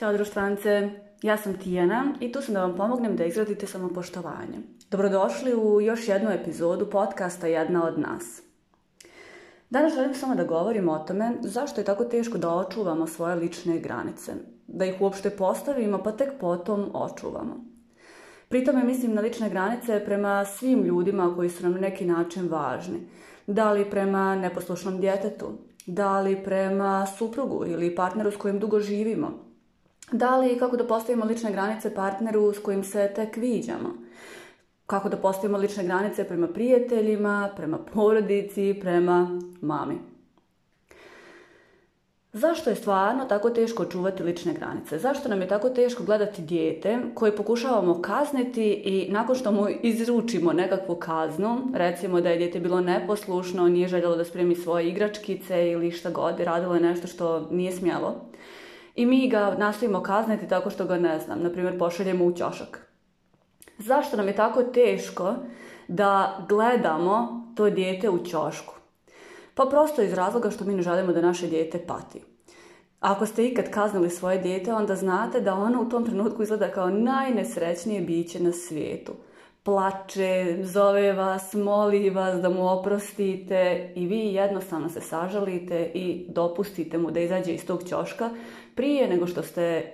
Ćao društvance, ja sam Tijana i tu sam da vam pomognem da izgradite samopoštovanje. Dobrodošli u još jednu epizodu podcasta Jedna od nas. Danas želim samo da govorim o tome zašto je tako teško da očuvamo svoje lične granice, da ih uopšte postavimo pa tek potom očuvamo. Pri tome mislim na lične granice prema svim ljudima koji su nam na neki način važni. Da li prema neposlušnom djetetu, da li prema suprugu ili partneru s kojim dugo živimo, da li kako da postavimo lične granice partneru s kojim se tek viđamo? Kako da postavimo lične granice prema prijateljima, prema porodici, prema mami? Zašto je stvarno tako teško čuvati lične granice? Zašto nam je tako teško gledati dijete koje pokušavamo kazniti i nakon što mu izručimo nekakvu kaznu, recimo da je dijete bilo neposlušno, nije željelo da spremi svoje igračkice ili šta god, radilo je nešto što nije smjelo, i mi ga nastojimo kazniti tako što ga ne znam, na primjer pošaljemo u ćošak. Zašto nam je tako teško da gledamo to dijete u čošku? Pa prosto iz razloga što mi ne želimo da naše dijete pati. Ako ste ikad kaznili svoje dijete, onda znate da ono u tom trenutku izgleda kao najnesrećnije biće na svijetu. Plače, zove vas, moli vas da mu oprostite i vi jednostavno se sažalite i dopustite mu da izađe iz tog ćoška prije nego što ste,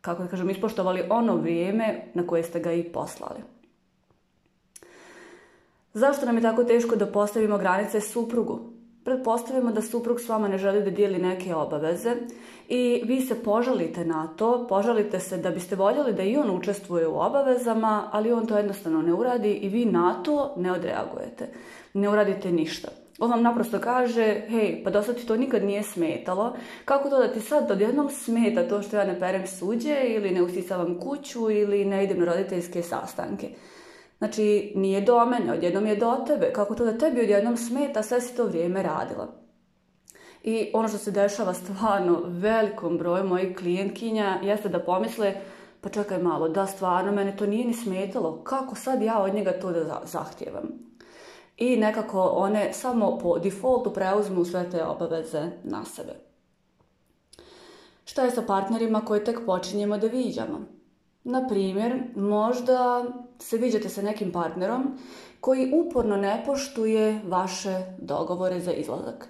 kako da kažem, ispoštovali ono vrijeme na koje ste ga i poslali. Zašto nam je tako teško da postavimo granice suprugu? Pretpostavimo da suprug s vama ne želi da dijeli neke obaveze i vi se požalite na to, požalite se da biste voljeli da i on učestvuje u obavezama, ali on to jednostavno ne uradi i vi na to ne odreagujete, ne uradite ništa. On vam naprosto kaže, hej, pa do sad ti to nikad nije smetalo, kako to da ti sad odjednom smeta to što ja ne perem suđe ili ne usisavam kuću ili ne idem na roditeljske sastanke. Znači, nije do mene, odjednom je do tebe, kako to da tebi odjednom smeta, sve si to vrijeme radila. I ono što se dešava stvarno velikom broju mojih klijentkinja jeste da pomisle, pa čekaj malo, da stvarno mene to nije ni smetalo, kako sad ja od njega to da zahtijevam? i nekako one samo po defaultu preuzmu sve te obaveze na sebe. Šta je sa partnerima koje tek počinjemo da viđamo? Na primjer, možda se viđate sa nekim partnerom koji uporno ne poštuje vaše dogovore za izlazak.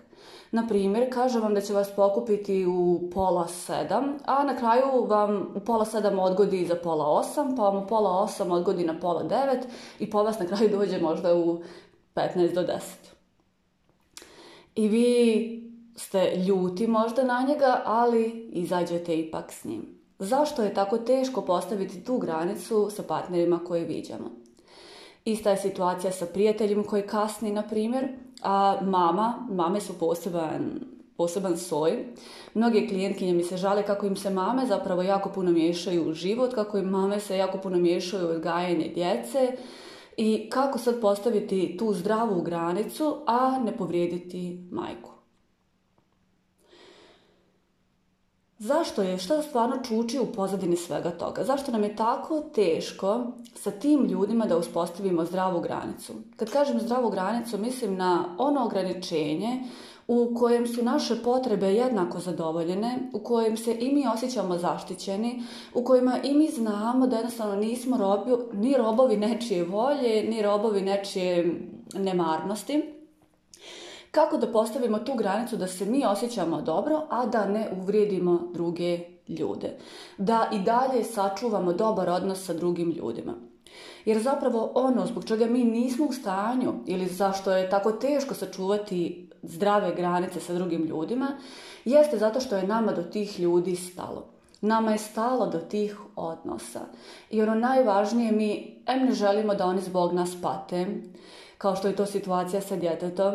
Na primjer, kaže vam da će vas pokupiti u pola sedam, a na kraju vam u pola sedam odgodi za pola osam, pa vam u pola osam odgodi na pola devet i po vas na kraju dođe možda u 15 do 10. I vi ste ljuti možda na njega, ali izađete ipak s njim. Zašto je tako teško postaviti tu granicu sa partnerima koje viđamo? Ista je situacija sa prijateljem koji kasni, na primjer, a mama, mame su poseban, poseban soj. Mnoge klijentkinje mi se žale kako im se mame zapravo jako puno miješaju u život, kako im mame se jako puno miješaju u odgajanje djece, i kako sad postaviti tu zdravu granicu, a ne povrijediti majku. Zašto je, što stvarno čuči u pozadini svega toga? Zašto nam je tako teško sa tim ljudima da uspostavimo zdravu granicu? Kad kažem zdravu granicu, mislim na ono ograničenje u kojem su naše potrebe jednako zadovoljene, u kojem se i mi osjećamo zaštićeni, u kojima i mi znamo da jednostavno nismo robi, ni robovi nečije volje, ni robovi nečije nemarnosti. Kako da postavimo tu granicu da se mi osjećamo dobro, a da ne uvrijedimo druge ljude. Da i dalje sačuvamo dobar odnos sa drugim ljudima. Jer zapravo ono zbog čega mi nismo u stanju ili zašto je tako teško sačuvati zdrave granice sa drugim ljudima, jeste zato što je nama do tih ljudi stalo. Nama je stalo do tih odnosa. I ono najvažnije mi, em ne želimo da oni zbog nas pate, kao što je to situacija sa djetetom,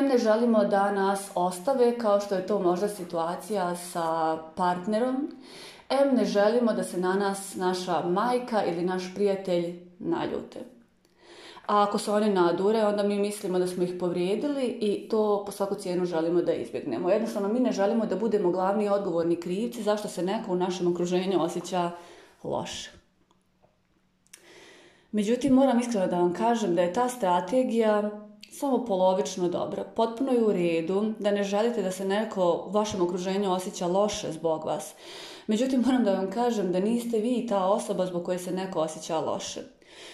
em ne želimo da nas ostave, kao što je to možda situacija sa partnerom, em ne želimo da se na nas naša majka ili naš prijatelj naljute a ako se one nadure, onda mi mislimo da smo ih povrijedili i to po svaku cijenu želimo da izbjegnemo. Jednostavno, mi ne želimo da budemo glavni odgovorni krivci zašto se neko u našem okruženju osjeća loše. Međutim, moram iskreno da vam kažem da je ta strategija samo polovično dobra. Potpuno je u redu da ne želite da se neko u vašem okruženju osjeća loše zbog vas. Međutim, moram da vam kažem da niste vi ta osoba zbog koje se neko osjeća loše.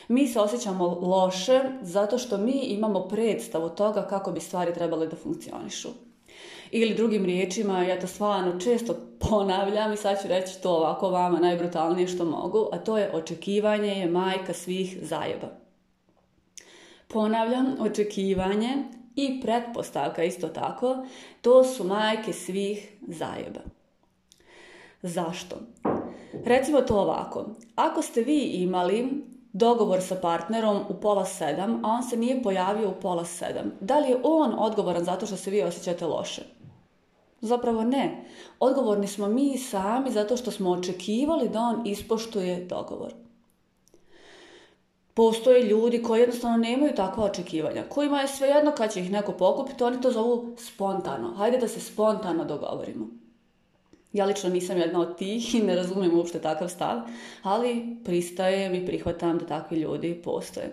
Mi se osjećamo loše zato što mi imamo predstavu toga kako bi stvari trebale da funkcionišu. Ili drugim riječima, ja to stvarno često ponavljam i sad ću reći to ovako vama najbrutalnije što mogu, a to je očekivanje je majka svih zajeba. Ponavljam, očekivanje i pretpostavka isto tako, to su majke svih zajeba. Zašto? Recimo to ovako, ako ste vi imali dogovor sa partnerom u pola sedam, a on se nije pojavio u pola sedam. Da li je on odgovoran zato što se vi osjećate loše? Zapravo ne. Odgovorni smo mi sami zato što smo očekivali da on ispoštuje dogovor. Postoje ljudi koji jednostavno nemaju takva očekivanja, kojima je svejedno kad će ih neko pokupiti, oni to zovu spontano. Hajde da se spontano dogovorimo. Ja lično nisam jedna od tih i ne razumijem uopšte takav stav, ali pristajem i prihvatam da takvi ljudi postoje.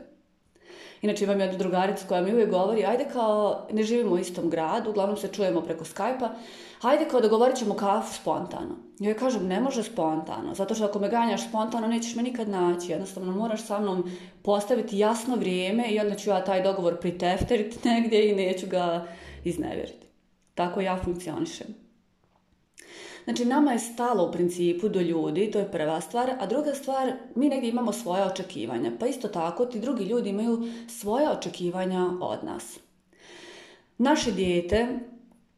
Inače imam jednu drugaricu koja mi uvijek govori, ajde kao, ne živimo u istom gradu, uglavnom se čujemo preko Skype-a, ajde kao dogovorit ćemo kafu spontano. Joj kažem, ne može spontano, zato što ako me ganjaš spontano nećeš me nikad naći, jednostavno moraš sa mnom postaviti jasno vrijeme i onda ću ja taj dogovor pritefteriti negdje i neću ga iznevjeriti. Tako ja funkcionišem. Znači, nama je stalo u principu do ljudi, to je prva stvar, a druga stvar, mi negdje imamo svoja očekivanja, pa isto tako ti drugi ljudi imaju svoja očekivanja od nas. Naše dijete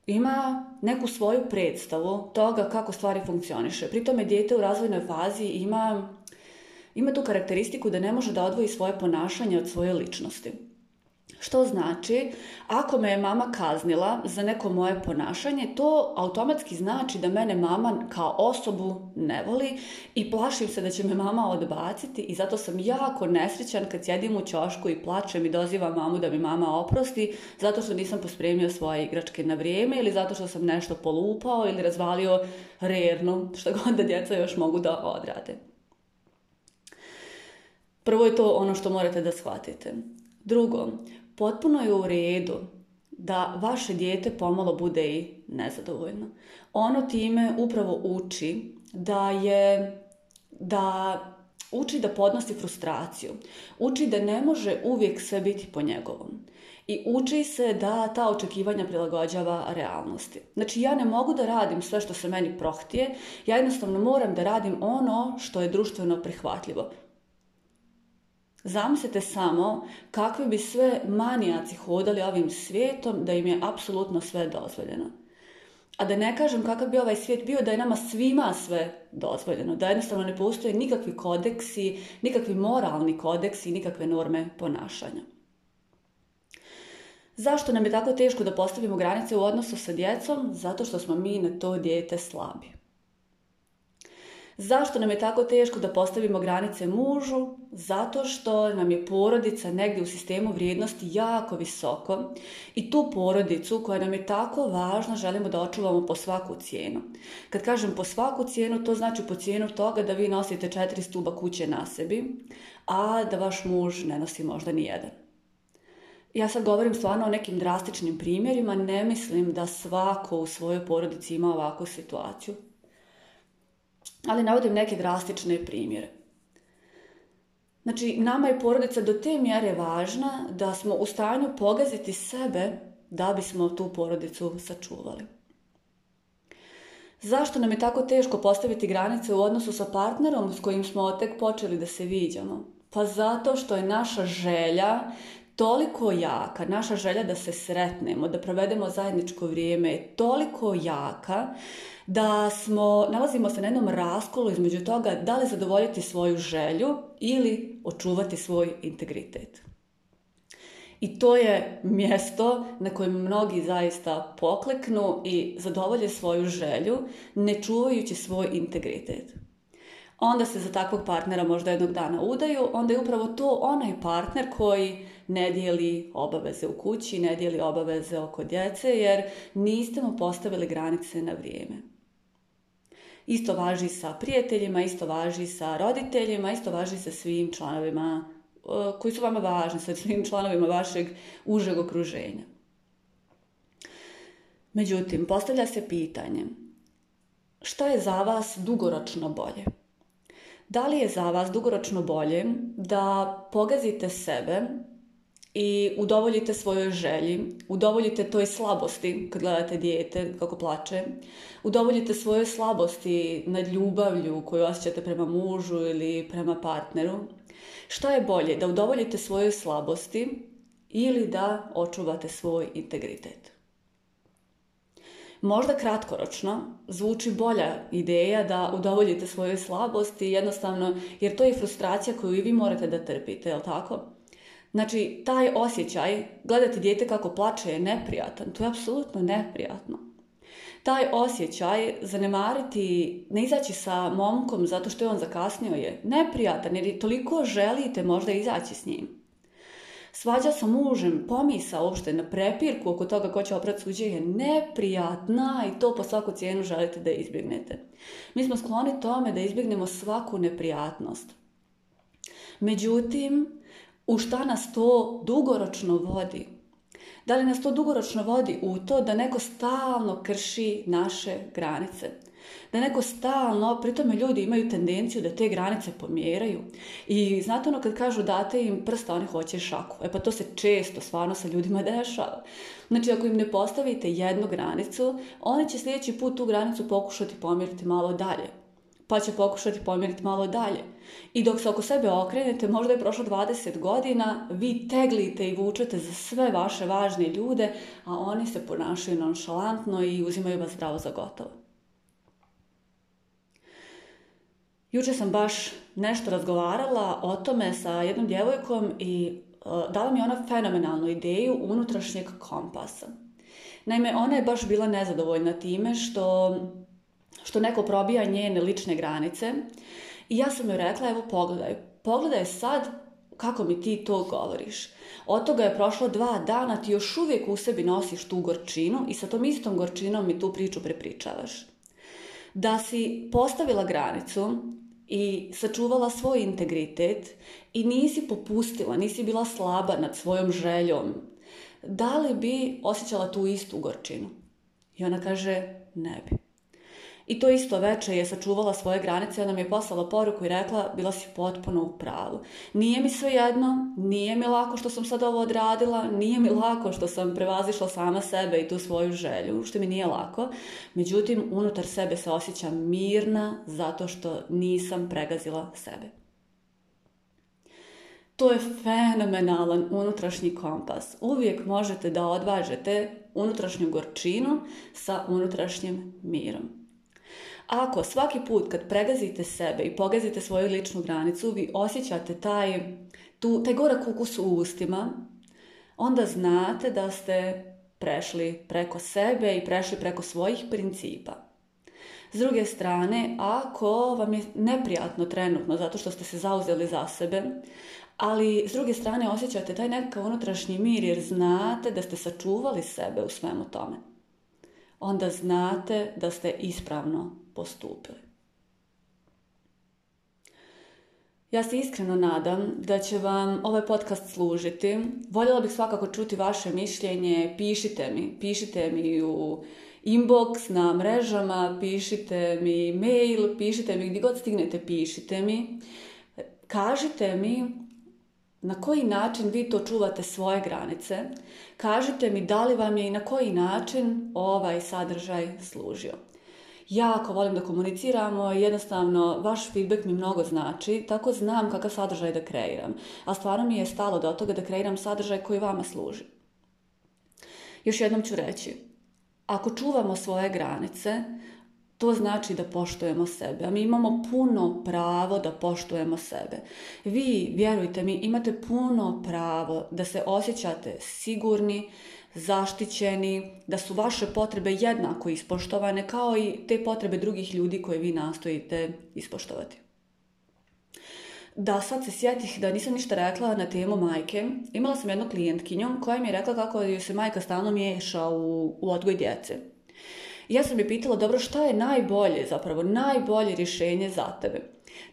ima neku svoju predstavu toga kako stvari funkcioniše. Pri tome dijete u razvojnoj fazi ima, ima tu karakteristiku da ne može da odvoji svoje ponašanje od svoje ličnosti. Što znači, ako me je mama kaznila za neko moje ponašanje, to automatski znači da mene mama kao osobu ne voli i plašim se da će me mama odbaciti i zato sam jako nesrećan kad sjedim u čošku i plačem i dozivam mamu da mi mama oprosti zato što nisam pospremio svoje igračke na vrijeme ili zato što sam nešto polupao ili razvalio rernu, što god da djeca još mogu da odrade. Prvo je to ono što morate da shvatite. Drugo, potpuno je u redu da vaše dijete pomalo bude i nezadovoljno. Ono time upravo uči da je da uči da podnosi frustraciju, uči da ne može uvijek sve biti po njegovom i uči se da ta očekivanja prilagođava realnosti. Znači ja ne mogu da radim sve što se meni prohtije, ja jednostavno moram da radim ono što je društveno prihvatljivo. Zamislite samo kakvi bi sve manijaci hodali ovim svijetom da im je apsolutno sve dozvoljeno. A da ne kažem kakav bi ovaj svijet bio da je nama svima sve dozvoljeno, da jednostavno ne postoje nikakvi kodeksi, nikakvi moralni kodeksi, nikakve norme ponašanja. Zašto nam je tako teško da postavimo granice u odnosu sa djecom? Zato što smo mi na to dijete slabi. Zašto nam je tako teško da postavimo granice mužu? Zato što nam je porodica negdje u sistemu vrijednosti jako visoko i tu porodicu koja nam je tako važna želimo da očuvamo po svaku cijenu. Kad kažem po svaku cijenu, to znači po cijenu toga da vi nosite četiri stuba kuće na sebi, a da vaš muž ne nosi možda ni jedan. Ja sad govorim stvarno o nekim drastičnim primjerima, ne mislim da svako u svojoj porodici ima ovakvu situaciju ali navodim neke drastične primjere. Znači, nama je porodica do te mjere važna da smo u stanju pogaziti sebe da bismo tu porodicu sačuvali. Zašto nam je tako teško postaviti granice u odnosu sa partnerom s kojim smo tek počeli da se viđamo? Pa zato što je naša želja toliko jaka, naša želja da se sretnemo, da provedemo zajedničko vrijeme je toliko jaka da smo, nalazimo se na jednom raskolu između toga da li zadovoljiti svoju želju ili očuvati svoj integritet. I to je mjesto na kojem mnogi zaista pokleknu i zadovolje svoju želju ne čuvajući svoj integritet onda se za takvog partnera možda jednog dana udaju, onda je upravo to onaj partner koji ne dijeli obaveze u kući, ne dijeli obaveze oko djece, jer niste mu postavili granice na vrijeme. Isto važi sa prijateljima, isto važi sa roditeljima, isto važi sa svim članovima e, koji su vama važni, sa svim članovima vašeg užeg okruženja. Međutim, postavlja se pitanje šta je za vas dugoročno bolje? Da li je za vas dugoročno bolje da pogazite sebe i udovoljite svojoj želji, udovoljite toj slabosti kad gledate dijete kako plače, udovoljite svojoj slabosti nad ljubavlju koju osjećate prema mužu ili prema partneru. Šta je bolje, da udovoljite svojoj slabosti ili da očuvate svoj integritet? Možda kratkoročno zvuči bolja ideja da udovoljite svojoj slabosti jednostavno, jer to je frustracija koju i vi morate da trpite, li tako? Znači, taj osjećaj, gledati dijete kako plače je neprijatan, to je apsolutno neprijatno. Taj osjećaj, zanemariti, ne izaći sa momkom zato što je on zakasnio je neprijatan, jer toliko želite možda izaći s njim. Svađa sa mužem, pomisa uopšte na prepirku oko toga ko će oprati suđe je neprijatna i to po svaku cijenu želite da izbjegnete. Mi smo skloni tome da izbjegnemo svaku neprijatnost. Međutim, u šta nas to dugoročno vodi? Da li nas to dugoročno vodi u to da neko stalno krši naše granice? Da neko stalno, pritome ljudi imaju tendenciju da te granice pomjeraju. I znate ono kad kažu date im prsta, oni hoće šaku. E pa to se često stvarno sa ljudima dešava. Znači ako im ne postavite jednu granicu, oni će sljedeći put tu granicu pokušati pomjeriti malo dalje pa će pokušati pomjeriti malo dalje. I dok se oko sebe okrenete, možda je prošlo 20 godina, vi teglite i vučete za sve vaše važne ljude, a oni se ponašaju nonšalantno i uzimaju vas zdravo za gotovo. Juče sam baš nešto razgovarala o tome sa jednom djevojkom i e, dala mi ona fenomenalnu ideju unutrašnjeg kompasa. Naime, ona je baš bila nezadovoljna time što, što neko probija njene lične granice i ja sam joj rekla, evo pogledaj, pogledaj sad kako mi ti to govoriš. Od toga je prošlo dva dana, ti još uvijek u sebi nosiš tu gorčinu i sa tom istom gorčinom mi tu priču prepričavaš. Da si postavila granicu i sačuvala svoj integritet i nisi popustila, nisi bila slaba nad svojom željom, da li bi osjećala tu istu gorčinu? I ona kaže, ne bi. I to isto večer je sačuvala svoje granice, ona mi je poslala poruku i rekla bila si potpuno u pravu. Nije mi sve jedno, nije mi lako što sam sad ovo odradila, nije mi lako što sam prevazišla sama sebe i tu svoju želju, što mi nije lako. Međutim, unutar sebe se osjećam mirna zato što nisam pregazila sebe. To je fenomenalan unutrašnji kompas. Uvijek možete da odvažete unutrašnju gorčinu sa unutrašnjim mirom ako svaki put kad pregazite sebe i pogazite svoju ličnu granicu, vi osjećate taj, tu, taj gorak ukus u ustima, onda znate da ste prešli preko sebe i prešli preko svojih principa. S druge strane, ako vam je neprijatno trenutno zato što ste se zauzeli za sebe, ali s druge strane osjećate taj nekakav unutrašnji mir jer znate da ste sačuvali sebe u svemu tome onda znate da ste ispravno postupili. Ja se iskreno nadam da će vam ovaj podcast služiti. Voljela bih svakako čuti vaše mišljenje. Pišite mi. Pišite mi u inbox na mrežama, pišite mi mail, pišite mi gdje god stignete, pišite mi. Kažite mi na koji način vi to čuvate svoje granice. Kažite mi da li vam je i na koji način ovaj sadržaj služio. Jako volim da komuniciramo, jednostavno vaš feedback mi mnogo znači, tako znam kakav sadržaj da kreiram. A stvarno mi je stalo do toga da kreiram sadržaj koji vama služi. Još jednom ću reći, ako čuvamo svoje granice, to znači da poštujemo sebe. A mi imamo puno pravo da poštujemo sebe. Vi, vjerujte mi, imate puno pravo da se osjećate sigurni, zaštićeni, da su vaše potrebe jednako ispoštovane kao i te potrebe drugih ljudi koje vi nastojite ispoštovati. Da, sad se sjetih da nisam ništa rekla na temu majke. Imala sam jednu klijentkinju koja mi je rekla kako se majka stalno miješa u odgoj djece. I ja sam je pitala, dobro, šta je najbolje zapravo, najbolje rješenje za tebe?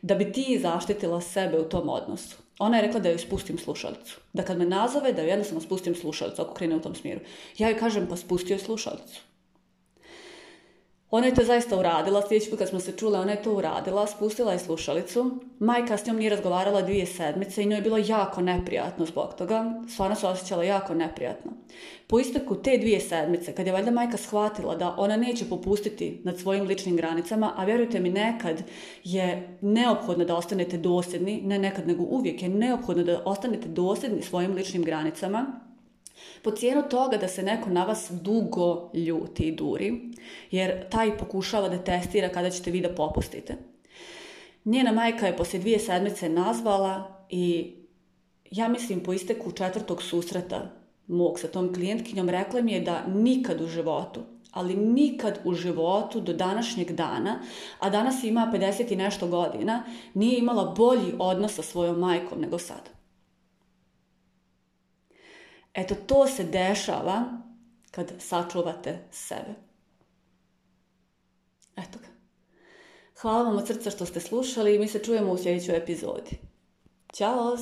Da bi ti zaštitila sebe u tom odnosu. Ona je rekla da joj spustim slušalicu. Da kad me nazove, da joj jednostavno spustim slušalicu ako krene u tom smjeru. Ja joj kažem, pa spusti joj slušalicu. Ona je to zaista uradila, sljedeći put kad smo se čule, ona je to uradila, spustila je slušalicu. Majka s njom nije razgovarala dvije sedmice i njoj je bilo jako neprijatno zbog toga. Stvarno se osjećala jako neprijatno. Po isteku te dvije sedmice, kad je valjda majka shvatila da ona neće popustiti nad svojim ličnim granicama, a vjerujte mi, nekad je neophodno da ostanete dosjedni, ne nekad nego uvijek je neophodno da ostanete dosljedni svojim ličnim granicama, po cijenu toga da se neko na vas dugo ljuti i duri, jer taj pokušava da testira kada ćete vi da popustite. Njena majka je poslije dvije sedmice nazvala i ja mislim po isteku četvrtog susreta mog sa tom klijentkinjom rekla mi je da nikad u životu ali nikad u životu do današnjeg dana, a danas ima 50 i nešto godina, nije imala bolji odnos sa svojom majkom nego sad. Eto, to se dešava kad sačuvate sebe. Eto ga. Hvala vam od srca što ste slušali i mi se čujemo u sljedećoj epizodi. Ćao!